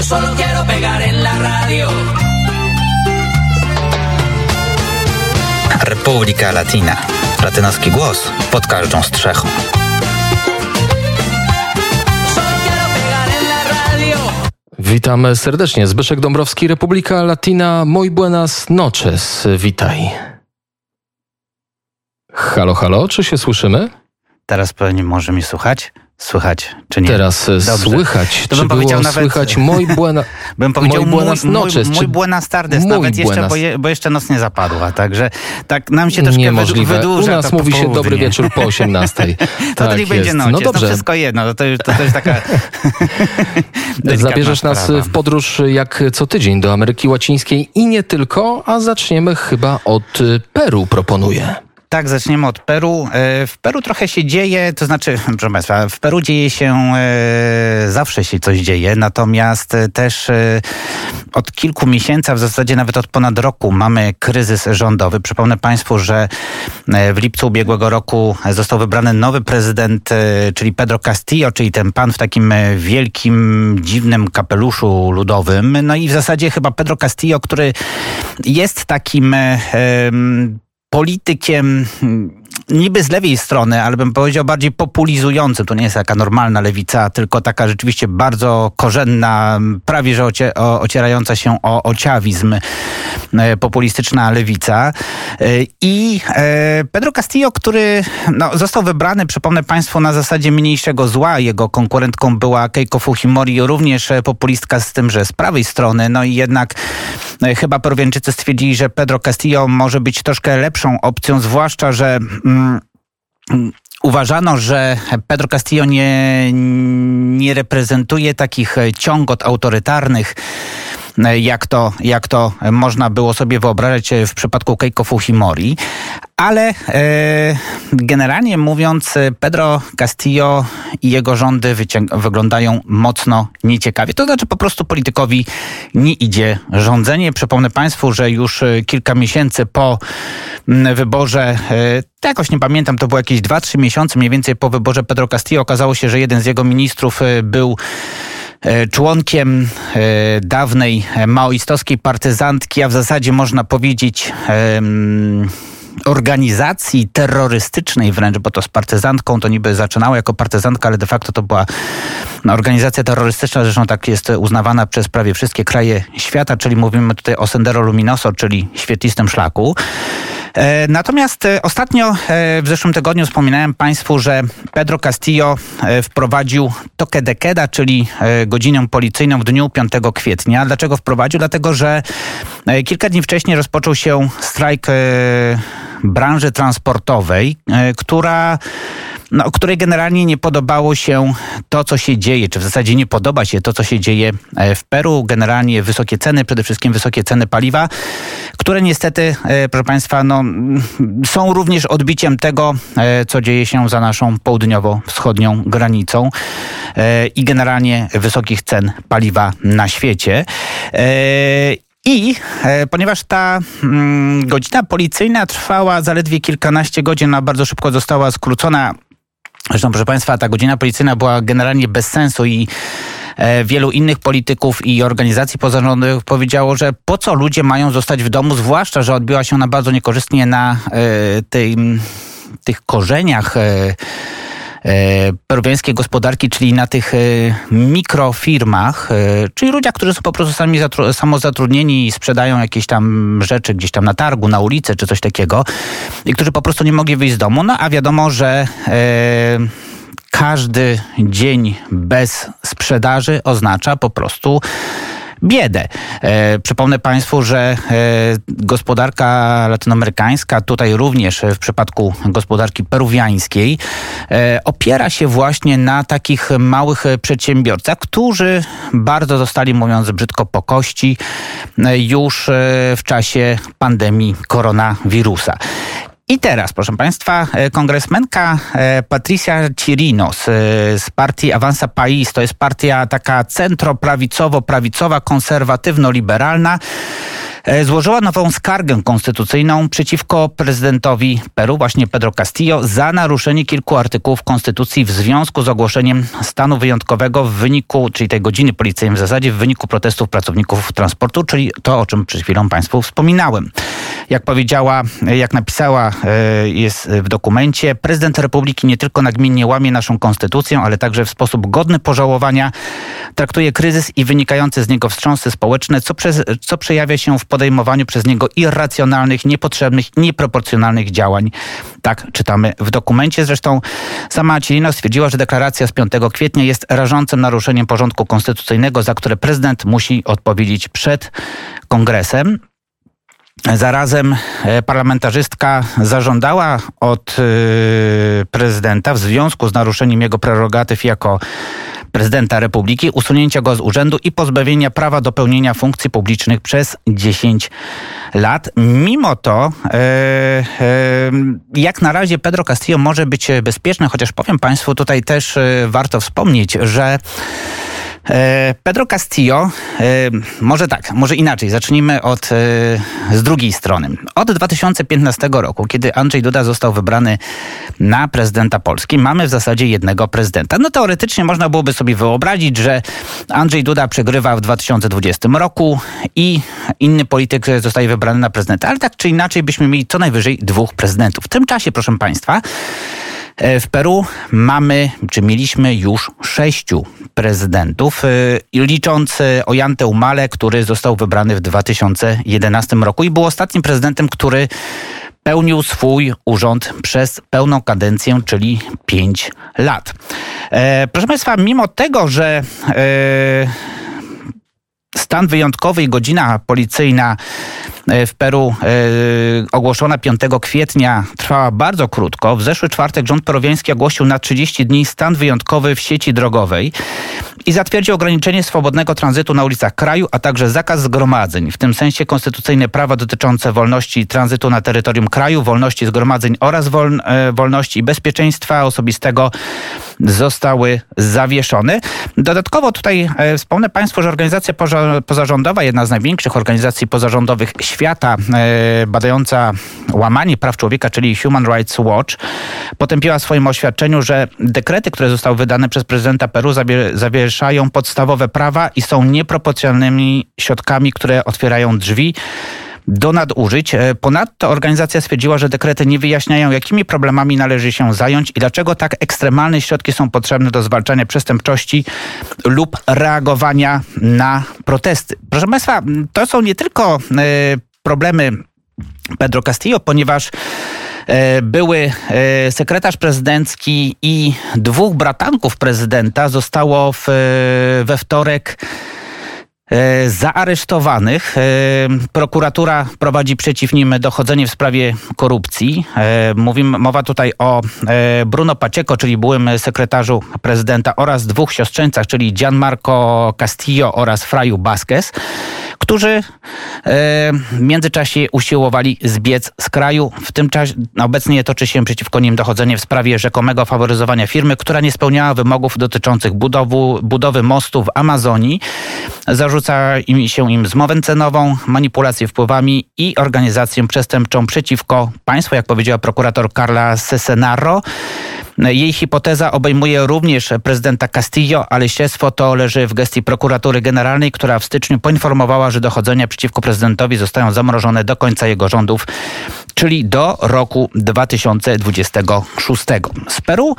Yo solo quiero pegar en la radio. Republika Latina. Latynoski głos pod każdą strzechą. Witamy serdecznie. Zbyszek Dąbrowski, Republika Latina. Muy buenas noches. Witaj. Halo, halo, czy się słyszymy? Teraz pewnie może mi słuchać? Słychać, czy nie? Teraz e, Dobrze. słychać. To czy bym powiedział było nawet- słychać muy buena... Bym powiedział Muy buenas mój, noches, mój, mój buenas tardes, Muy nawet jeszcze, bo, je, bo jeszcze noc nie zapadła, także tak nam się troszkę Niemożliwe. wydłuża U nas to mówi się dobry wieczór po 18. To tak niech będzie jest. noc, No to dobrze. wszystko jedno, to, to, już- to też taka Zabierzesz nas sprawa. w podróż jak co tydzień do Ameryki Łacińskiej i nie tylko, a zaczniemy chyba od Peru, proponuję. Tak, zaczniemy od Peru. E, W Peru trochę się dzieje, to znaczy, proszę Państwa, w Peru dzieje się, e, zawsze się coś dzieje, natomiast e, też od kilku miesięcy, a w zasadzie nawet od ponad roku mamy kryzys rządowy. Przypomnę Państwu, że w lipcu ubiegłego roku został wybrany nowy prezydent, czyli Pedro Castillo, czyli ten pan w takim wielkim, dziwnym kapeluszu ludowym. No i w zasadzie chyba Pedro Castillo, który jest takim politykiem hmm, niby z lewej strony, ale bym powiedział bardziej populizującym. To nie jest taka normalna lewica, tylko taka rzeczywiście bardzo korzenna, prawie że ocie, o, ocierająca się o ociawizm e, populistyczna lewica. E, I e, Pedro Castillo, który no, został wybrany, przypomnę Państwu, na zasadzie mniejszego zła. Jego konkurentką była Keiko Fujimori, również populistka z tym, że z prawej strony. No i jednak chyba Peruwianczycy stwierdzili, że Pedro Castillo może być troszkę lepszą opcją, zwłaszcza, że mm, uważano, że Pedro Castillo nie, nie reprezentuje takich ciągot autorytarnych, jak to, jak to można było sobie wyobrażać e, w przypadku Keiko Fujimori. Ale e, generalnie mówiąc, e, Pedro Castillo i jego rządy wyglądają mocno nieciekawie. To znaczy po prostu politykowi nie idzie rządzenie. Przypomnę Państwu, że już kilka miesięcy po wyborze, jakoś nie pamiętam, to było jakieś 2-3 miesiące mniej więcej po wyborze Pedro Castillo, okazało się, że jeden z jego ministrów był członkiem e, dawnej e, maoistowskiej partyzantki, a w zasadzie można powiedzieć organizacji terrorystycznej wręcz, bo to z partyzantką to niby zaczynało jako partyzantka, ale de facto to była no, organizacja terrorystyczna, zresztą tak jest uznawana przez prawie wszystkie kraje świata, czyli mówimy tutaj o Sendero Luminoso, czyli świetlistym szlaku. E, Natomiast e, ostatnio e, w zeszłym tygodniu wspominałem Państwu, że Pedro Castillo wprowadził toque de queda, czyli godzinę policyjną w dniu 5 kwietnia. Dlaczego wprowadził? Dlatego, że kilka dni wcześniej rozpoczął się strajk branży transportowej, e, która no, której generalnie nie podobało się to, co się dzieje, czy w zasadzie nie podoba się to, co się dzieje e, w Peru. Generalnie wysokie ceny, przede wszystkim wysokie ceny paliwa, które niestety, e, proszę Państwa, no, są również odbiciem tego, co dzieje się za naszą południowo-wschodnią granicą i generalnie wysokich cen paliwa na świecie. I e, ponieważ ta mm, godzina policyjna trwała zaledwie kilkanaście godzin, a bardzo szybko została skrócona. Zresztą, proszę Państwa, ta godzina policyjna była generalnie bez sensu i e, wielu innych polityków i organizacji pozarządowych powiedziało, że po co ludzie mają zostać w domu, zwłaszcza, że odbiła się ona bardzo niekorzystnie na e, tej, tych korzeniach e, peruwiańskiej gospodarki, czyli na tych e, mikrofirmach, e, czyli ludziach, którzy są po prostu sami zatru- samozatrudnieni i sprzedają jakieś tam rzeczy gdzieś tam na targu, na ulicy czy coś takiego i którzy po prostu nie mogli wyjść z domu. No a wiadomo, że e, każdy dzień bez sprzedaży oznacza po prostu biedę. E, przypomnę Państwu, że e, gospodarka latynoamerykańska, tutaj również w przypadku gospodarki peruwiańskiej, e, opiera się właśnie na takich małych przedsiębiorcach, którzy bardzo zostali, mówiąc brzydko, po kości już w czasie pandemii koronawirusa. I teraz, proszę Państwa, e, kongresmenka e, Patricia Chirinos e, z partii Avanza País, to jest partia taka centroprawicowo-prawicowa, konserwatywno-liberalna, złożyła nową skargę konstytucyjną przeciwko prezydentowi Peru, właśnie Pedro Castillo, za naruszenie kilku artykułów konstytucji w związku z ogłoszeniem stanu wyjątkowego w wyniku, czyli tej godziny policyjnej w zasadzie, w wyniku protestów pracowników transportu, czyli to, o czym przed chwilą Państwu wspominałem. Jak powiedziała, jak napisała e, jest w dokumencie, prezydent Republiki nie tylko nagminnie łamie naszą konstytucję, ale także w sposób godny pożałowania traktuje kryzys i wynikające z niego wstrząsy społeczne, co, przez, co przejawia się w podejmowaniu przez niego irracjonalnych, niepotrzebnych nieproporcjonalnych działań. Tak czytamy w dokumencie. Zresztą sama Cielino stwierdziła, że deklaracja z 5 kwietnia jest rażącym naruszeniem porządku konstytucyjnego, za które prezydent musi odpowiedzieć przed kongresem. Zarazem e, parlamentarzystka zażądała od e, prezydenta w związku z naruszeniem jego prerogatyw jako prezydenta republiki usunięcia go z urzędu i pozbawienia prawa do pełnienia funkcji publicznych przez 10 lat. Mimo to, e, jak na razie Pedro Castillo może być bezpieczny, chociaż powiem Państwu tutaj też warto wspomnieć, że E, Pedro Castillo, e, może tak, może inaczej, zacznijmy od, e, z drugiej strony. Od 2015 roku, kiedy Andrzej Duda został wybrany na prezydenta Polski, mamy w zasadzie jednego prezydenta. No teoretycznie można byłoby sobie wyobrazić, że Andrzej Duda przegrywa w 2020 roku i inny polityk zostaje wybrany na prezydenta, ale tak czy inaczej byśmy mieli co najwyżej dwóch prezydentów. W tym czasie, proszę Państwa, E, w Peru mamy, czy mieliśmy już sześciu prezydentów, e, licząc e, Ollantę Humale, który został wybrany w 2011 roku i był ostatnim prezydentem, który pełnił swój urząd przez pełną kadencję, czyli pięć lat. proszę Państwa, mimo tego, że stan wyjątkowy i godzina policyjna E, w Peru e, ogłoszona 5 kwietnia trwała bardzo krótko. W zeszły czwartek rząd peruwiański ogłosił na 30 dni stan wyjątkowy w sieci drogowej i zatwierdził ograniczenie swobodnego tranzytu na ulicach kraju, a także zakaz zgromadzeń. W tym sensie konstytucyjne prawa dotyczące wolności tranzytu na terytorium kraju, wolności zgromadzeń oraz wol, e, wolności i bezpieczeństwa osobistego zostały zawieszone. Dodatkowo tutaj wspomnę Państwu, że organizacja pozarządowa, jedna z największych organizacji pozarządowych świata e, badająca łamanie praw człowieka, czyli Human Rights Watch, potępiła w swoim oświadczeniu, że dekrety, które zostały wydane przez prezydenta Peru, zawieszają podstawowe prawa i są nieproporcjonalnymi środkami, które otwierają drzwi do nadużyć. E, ponadto organizacja stwierdziła, że dekrety nie wyjaśniają, jakimi problemami należy się zająć i dlaczego tak ekstremalne środki są potrzebne do zwalczania przestępczości lub reagowania na protesty. Proszę Państwa, to są nie tylko e, problemy Pedro Castillo, ponieważ e, były sekretarz prezydencki i dwóch bratanków prezydenta zostało w, we wtorek zaaresztowanych. E, prokuratura prowadzi przeciw nim dochodzenie w sprawie korupcji. E, mówimy, mowa tutaj o Bruno Pacheco, czyli byłym sekretarzu prezydenta oraz dwóch siostrzeńcach, czyli Gianmarco Castillo oraz Fraju Basquez którzy w międzyczasie usiłowali zbiec z kraju. W tym czasie obecnie toczy się przeciwko nim dochodzenie w sprawie rzekomego faworyzowania firmy, która nie spełniała wymogów dotyczących budowu, budowy mostu w Amazonii. Zarzuca im się im zmowę cenową, manipulację wpływami i organizację przestępczą przeciwko państwu, jak powiedziała prokurator Carla Cesenaro. Jej hipoteza obejmuje również prezydenta Castillo, ale śledztwo to leży w gestii prokuratury generalnej, która w styczniu poinformowała, że dochodzenia przeciwko prezydentowi zostają zamrożone do końca jego rządów, czyli do roku 2026. Z Peru?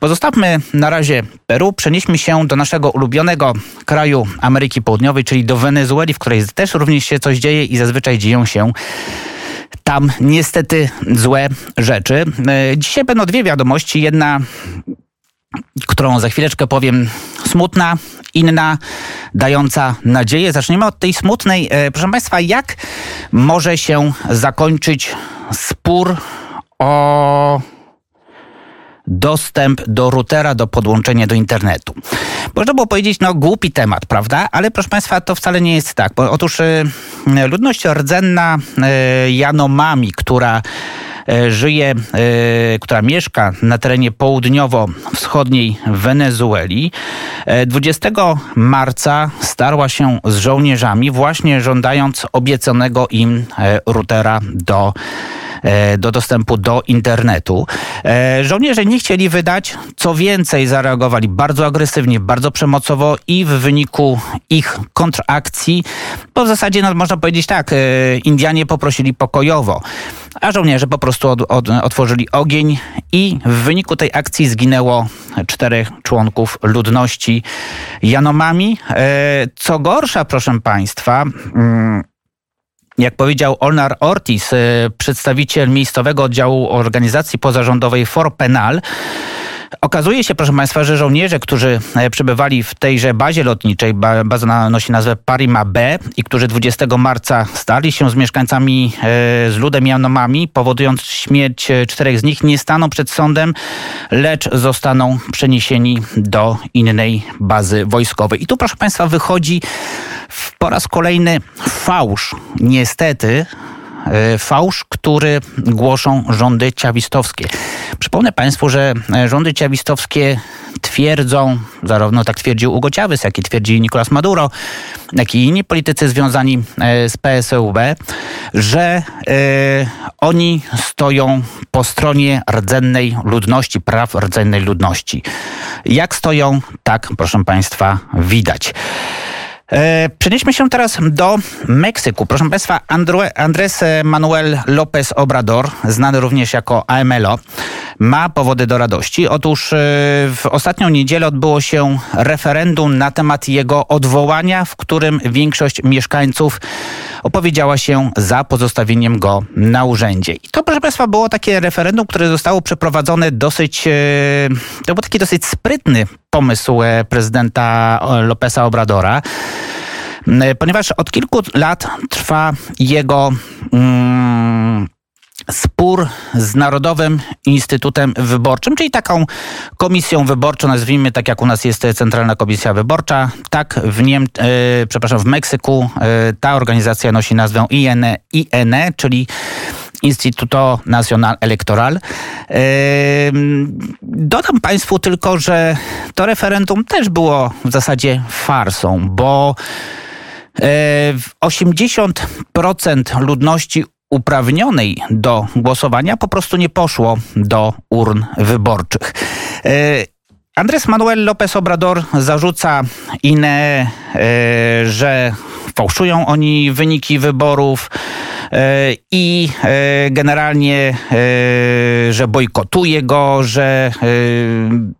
Pozostawmy na razie Peru, przenieśmy się do naszego ulubionego kraju Ameryki Południowej, czyli do Wenezueli, w której też również się coś dzieje i zazwyczaj dzieją się tam niestety złe rzeczy. E, dzisiaj będą dwie wiadomości. Jedna którą za chwileczkę powiem, smutna, inna, dająca nadzieję. Zaczniemy od tej smutnej. E, proszę Państwa, jak może się zakończyć spór o dostęp do routera, do podłączenia do internetu. Można było powiedzieć, no głupi temat, prawda? Ale proszę Państwa, to wcale nie jest tak. Bo otóż y, ludność rdzenna y, Janomami, która e, żyje, która mieszka na terenie południowo-wschodniej Wenezueli. E, 20 marca starła się z żołnierzami, właśnie żądając obiecanego im routera do do dostępu do internetu. E, Żołnierze nie chcieli wydać, co więcej zareagowali bardzo agresywnie, bardzo przemocowo i w wyniku ich kontrakcji, bo w zasadzie no, można powiedzieć tak, e, Indianie poprosili pokojowo, a żołnierze po prostu od, od, otworzyli ogień i w wyniku tej akcji zginęło czterech członków ludności Janomami. E, Co gorsza, proszę Państwa, mm, jak powiedział Olnar Ortiz, e, przedstawiciel miejscowego oddziału organizacji pozarządowej For Penal, Okazuje się, proszę Państwa, że żołnierze, którzy e, przebywali w tejże bazie lotniczej, ba- baza nosi nazwę Parima B i którzy 20 marca stali się z mieszkańcami, e, z ludem Janomami, powodując śmierć e, czterech z nich, nie staną przed sądem, lecz zostaną przeniesieni do innej bazy wojskowej. I tu, proszę Państwa, wychodzi po raz kolejny fałsz, niestety, fałsz, który głoszą rządy ciawistowskie. Przypomnę Państwu, że e, rządy ciawistowskie twierdzą, zarówno tak twierdził Ugo Ciawys, jak i twierdzi Nicolas Maduro, jak i inni politycy związani e, z PSUB, że e, oni stoją po stronie rdzennej ludności, praw rdzennej ludności. Jak stoją, tak proszę Państwa widać. E, Przenieśmy się teraz do Meksyku. Proszę Państwa, André, Andrés Manuel López Obrador, znany również jako AMLO, ma powody do radości. Otóż e, w ostatnią niedzielę odbyło się referendum na temat jego odwołania, w którym większość mieszkańców opowiedziała się za pozostawieniem go na urzędzie. I to, proszę Państwa, było takie referendum, które zostało przeprowadzone dosyć, e, to był taki dosyć sprytny pomysł e, prezydenta Lopeza Obradora, ponieważ od kilku lat trwa jego mm, spór z Narodowym Instytutem Wyborczym, czyli taką komisją wyborczą, nazwijmy tak jak u nas jest Centralna Komisja Wyborcza, tak w Niem, e, przepraszam, w Meksyku e, ta organizacja nosi nazwę INE, INE czyli Instytuto Nacional Electoral. Ym, Dodam Państwu tylko, że to referendum też było w zasadzie farsą, bo e, 80% ludności uprawnionej do głosowania po prostu nie poszło do urn wyborczych. E, Andrés Manuel López Obrador zarzuca INE, e, że fałszują oni wyniki wyborów e, i generalnie, że bojkotuje go, że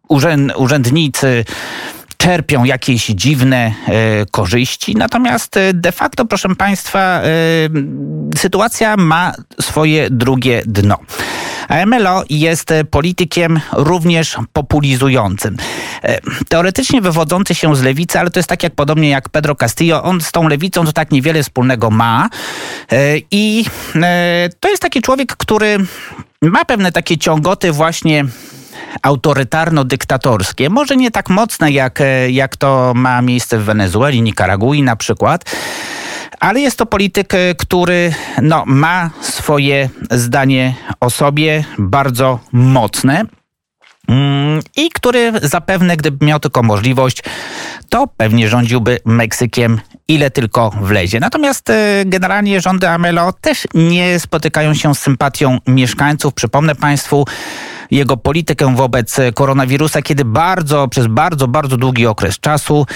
urzęd, urzędnicy czerpią jakieś dziwne e, korzyści. Natomiast e, de facto, proszę Państwa, e, sytuacja ma swoje drugie dno. AMLO jest politykiem również populizującym. Teoretycznie wywodzący się z lewicy, ale to jest tak jak podobnie jak Pedro Castillo. On z tą lewicą to tak niewiele wspólnego ma. I to jest taki człowiek, który ma pewne takie ciągoty właśnie autorytarno-dyktatorskie. Może nie tak mocne, jak, e, jak to ma miejsce w Wenezueli, Nikaragui na przykład. Ale jest to polityk, e, który no, ma swoje zdanie o sobie bardzo mocne. Mm, I który zapewne, gdyby miał tylko możliwość, to pewnie rządziłby Meksykiem ile tylko wlezie. Natomiast e, generalnie rządy Amelo też nie spotykają się z sympatią mieszkańców. Przypomnę Państwu jego politykę wobec koronawirusa, kiedy bardzo, przez bardzo, bardzo długi okres czasu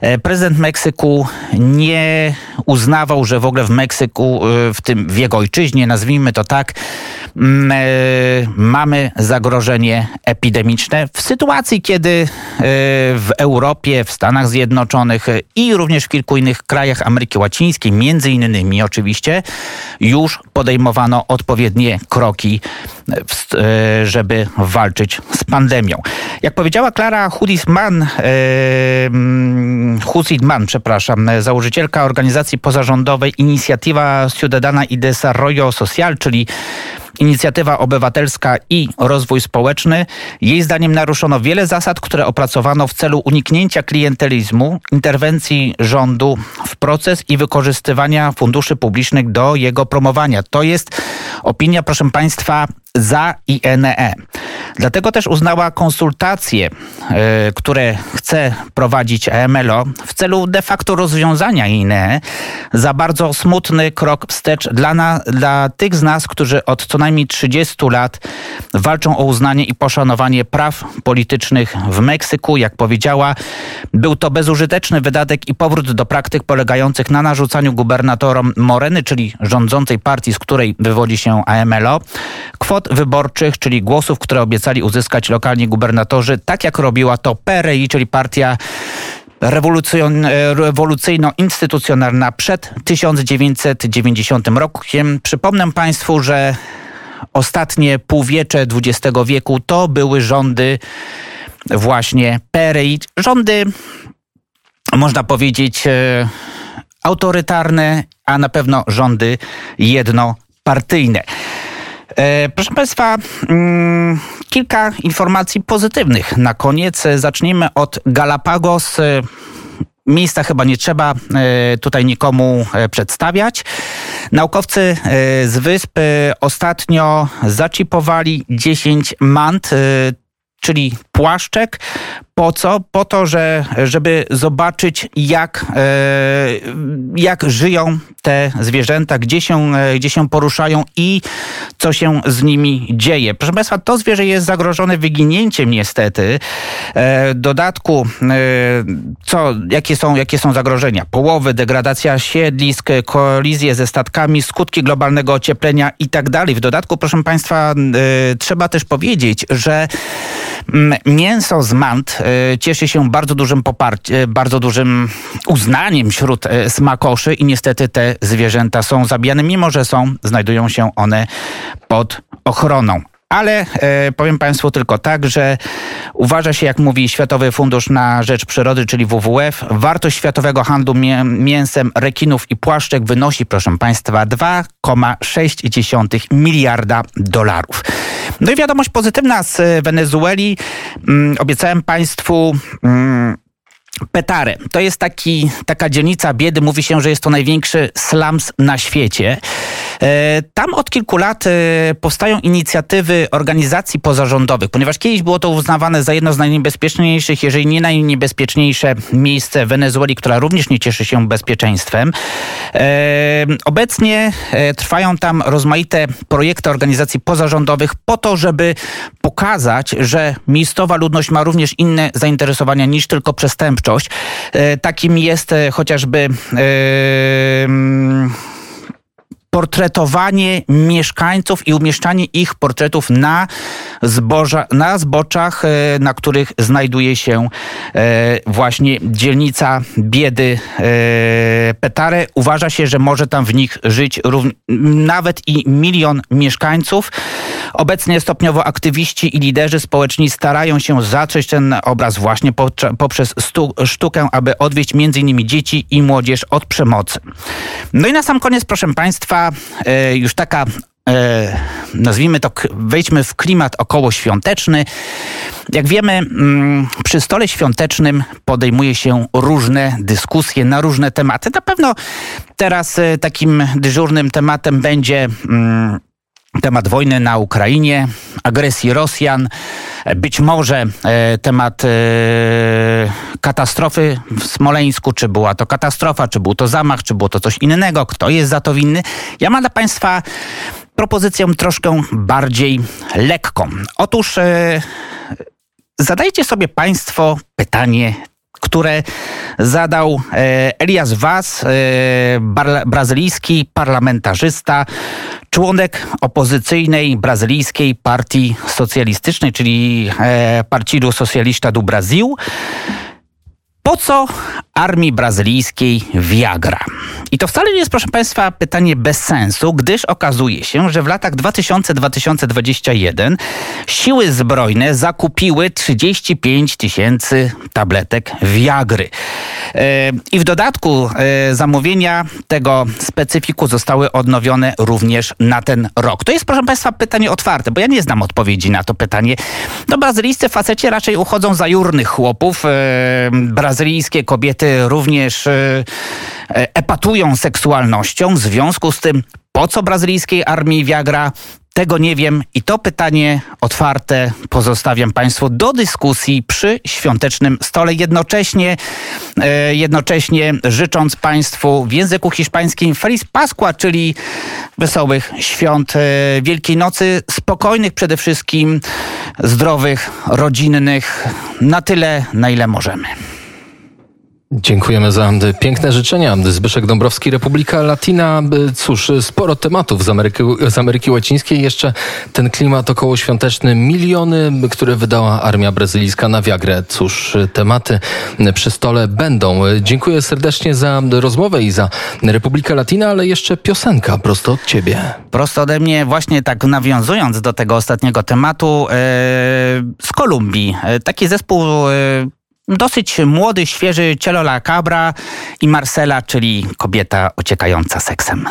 e, prezydent Meksyku nie uznawał, że w ogóle w Meksyku, e, w tym w jego ojczyźnie, nazwijmy to tak, mm, e, mamy zagrożenie epidemiczne w sytuacji, kiedy w Europie, w Stanach Zjednoczonych i również w kilku innych krajach Ameryki Łacińskiej, między innymi oczywiście, już podejmowano odpowiednie kroki, e, e, żeby walczyć z pandemią. Jak powiedziała Klara Hudisman, e, mm, przepraszam, założycielka organizacji pozarządowej Inicjatywa Ciudadana y Desarrollo Social, czyli Inicjatywa Obywatelska i Rozwój Społeczny. Jej zdaniem naruszono wiele zasad, które opracowano w celu uniknięcia klientelizmu, interwencji rządu w proces i wykorzystywania funduszy publicznych do jego promowania. To jest Opinia, proszę Państwa, za INE. Dlatego też uznała konsultacje, e, które chce prowadzić EMLO w celu de facto rozwiązania INE za bardzo smutny krok wstecz dla, na, dla tych z nas, którzy od co najmniej 30 lat walczą o uznanie i poszanowanie praw politycznych w Meksyku. Jak powiedziała, był to bezużyteczny wydatek i powrót do praktyk polegających na narzucaniu gubernatorom Moreny, czyli rządzącej partii, z której wywodzi się AMLO, kwot wyborczych, czyli głosów, które obiecali uzyskać lokalni gubernatorzy, tak jak robiła to PRI, czyli partia rewolucyjno-instytucjonalna przed 1990 rokiem. Przypomnę Państwu, że ostatnie półwiecze XX wieku to były rządy właśnie PRI, rządy można powiedzieć e, autorytarne, a na pewno rządy jednopartyjne. E, proszę Państwa, mm, kilka informacji pozytywnych. Na koniec zacznijmy od Galapagos. E, miejsca chyba nie trzeba e, tutaj nikomu przedstawiać. Naukowcy z wysp ostatnio zaczipowali 10 mant, czyli płaszczek, po co? Po to, że, żeby zobaczyć, jak, e, jak żyją te zwierzęta, gdzie się, e, gdzie się poruszają i co się z nimi dzieje. Proszę Państwa, to zwierzę jest zagrożone wyginięciem niestety. E, dodatku, co, jakie, są, jakie są zagrożenia? Połowy, degradacja siedlisk, kolizje ze statkami, skutki globalnego ocieplenia i tak dalej. W dodatku, proszę Państwa, trzeba też powiedzieć, że mm, mięso z mant cieszy się bardzo dużym poparciem, e, bardzo dużym uznaniem wśród e, smakoszy i niestety te zwierzęta są zabijane, mimo że są, znajdują się one pod ochroną. Ale e, powiem Państwu tylko tak, że uważa się, jak mówi Światowy Fundusz na Rzecz Przyrody, czyli WWF, wartość światowego handlu mię mięsem rekinów i płaszczek wynosi, proszę Państwa, 2,6 miliarda dolarów. No i wiadomość pozytywna z Wenezueli. Mm, obiecałem Państwu. Mm, Petare. To jest taki, taka dzielnica biedy. Mówi się, że jest to największy slums na świecie. E, tam od kilku lat e, powstają inicjatywy organizacji pozarządowych, ponieważ kiedyś było to uznawane za jedno z najniebezpieczniejszych, jeżeli nie najniebezpieczniejsze miejsce Wenezueli, która również nie cieszy się bezpieczeństwem. E, obecnie trwają tam rozmaite projekty organizacji pozarządowych po to, żeby pokazać, że miejscowa ludność ma również inne zainteresowania niż tylko przestępczość. Takim jest chociażby portretowanie mieszkańców i umieszczanie ich portretów na, zboża, na zboczach, e, na których znajduje się e, właśnie dzielnica biedy e, Petare. Uważa się, że może tam w nich żyć nawet i milion mieszkańców. Obecnie stopniowo aktywiści i liderzy społeczni starają się zatrzeć ten obraz właśnie poprzez sztukę, aby odwieść innymi dzieci i młodzież od przemocy. No i na sam koniec, proszę Państwa, E, już taka e, nazwijmy to, wejdźmy w klimat okołoświąteczny. Jak wiemy, mm, przy stole świątecznym podejmuje się różne dyskusje na różne tematy. Na pewno teraz e, takim dyżurnym tematem będzie mm, temat wojny na Ukrainie, agresji Rosjan, być może e, temat e, katastrofy w Smoleńsku, czy była to katastrofa, czy był to zamach, czy było to coś innego, kto jest za to winny. Ja mam dla Państwa propozycję troszkę bardziej lekką. Otóż e, zadajcie sobie Państwo pytanie które zadał Elias Vaz, brazylijski parlamentarzysta, członek opozycyjnej brazylijskiej partii socjalistycznej, czyli e, Partido Socialista do Brasil. Po co armii brazylijskiej Viagra? I to wcale nie jest, proszę Państwa, pytanie bez sensu, gdyż okazuje się, że w latach 2000-2021 siły zbrojne zakupiły 35 tysięcy tabletek Viagry. E, I w dodatku e, zamówienia tego specyfiku zostały odnowione również na ten rok. To jest, proszę Państwa, pytanie otwarte, bo ja nie znam odpowiedzi na to pytanie. No, brazylijscy faceci raczej uchodzą za jurnych chłopów. E, brazylijskie kobiety również epatują seksualnością. W związku z tym Po co brazylijskiej armii Viagra? Tego nie wiem i to pytanie otwarte pozostawiam Państwu do dyskusji przy świątecznym stole. Jednocześnie, e, jednocześnie życząc Państwu w języku hiszpańskim Feliz Pasqua, czyli wesołych świąt e, Wielkiej Nocy, spokojnych przede wszystkim, zdrowych, rodzinnych, na tyle, na ile możemy. Dziękujemy za piękne życzenia. Zbyszek Dąbrowski, Republika Latina. Cóż, sporo tematów z Ameryki, z Ameryki Łacińskiej. Jeszcze ten klimat okołoświąteczny. Miliony, które wydała armia brazylijska na Viagrę. Cóż, tematy przy stole będą. Dziękuję serdecznie za rozmowę i za Republikę Latina, ale jeszcze piosenka prosto od ciebie. Prosto ode mnie, właśnie tak nawiązując do tego ostatniego tematu, e, z Kolumbii. E, taki zespół e, dosyć młody, świeży Cielo La Cabra i Marcela, czyli kobieta ociekająca seksem.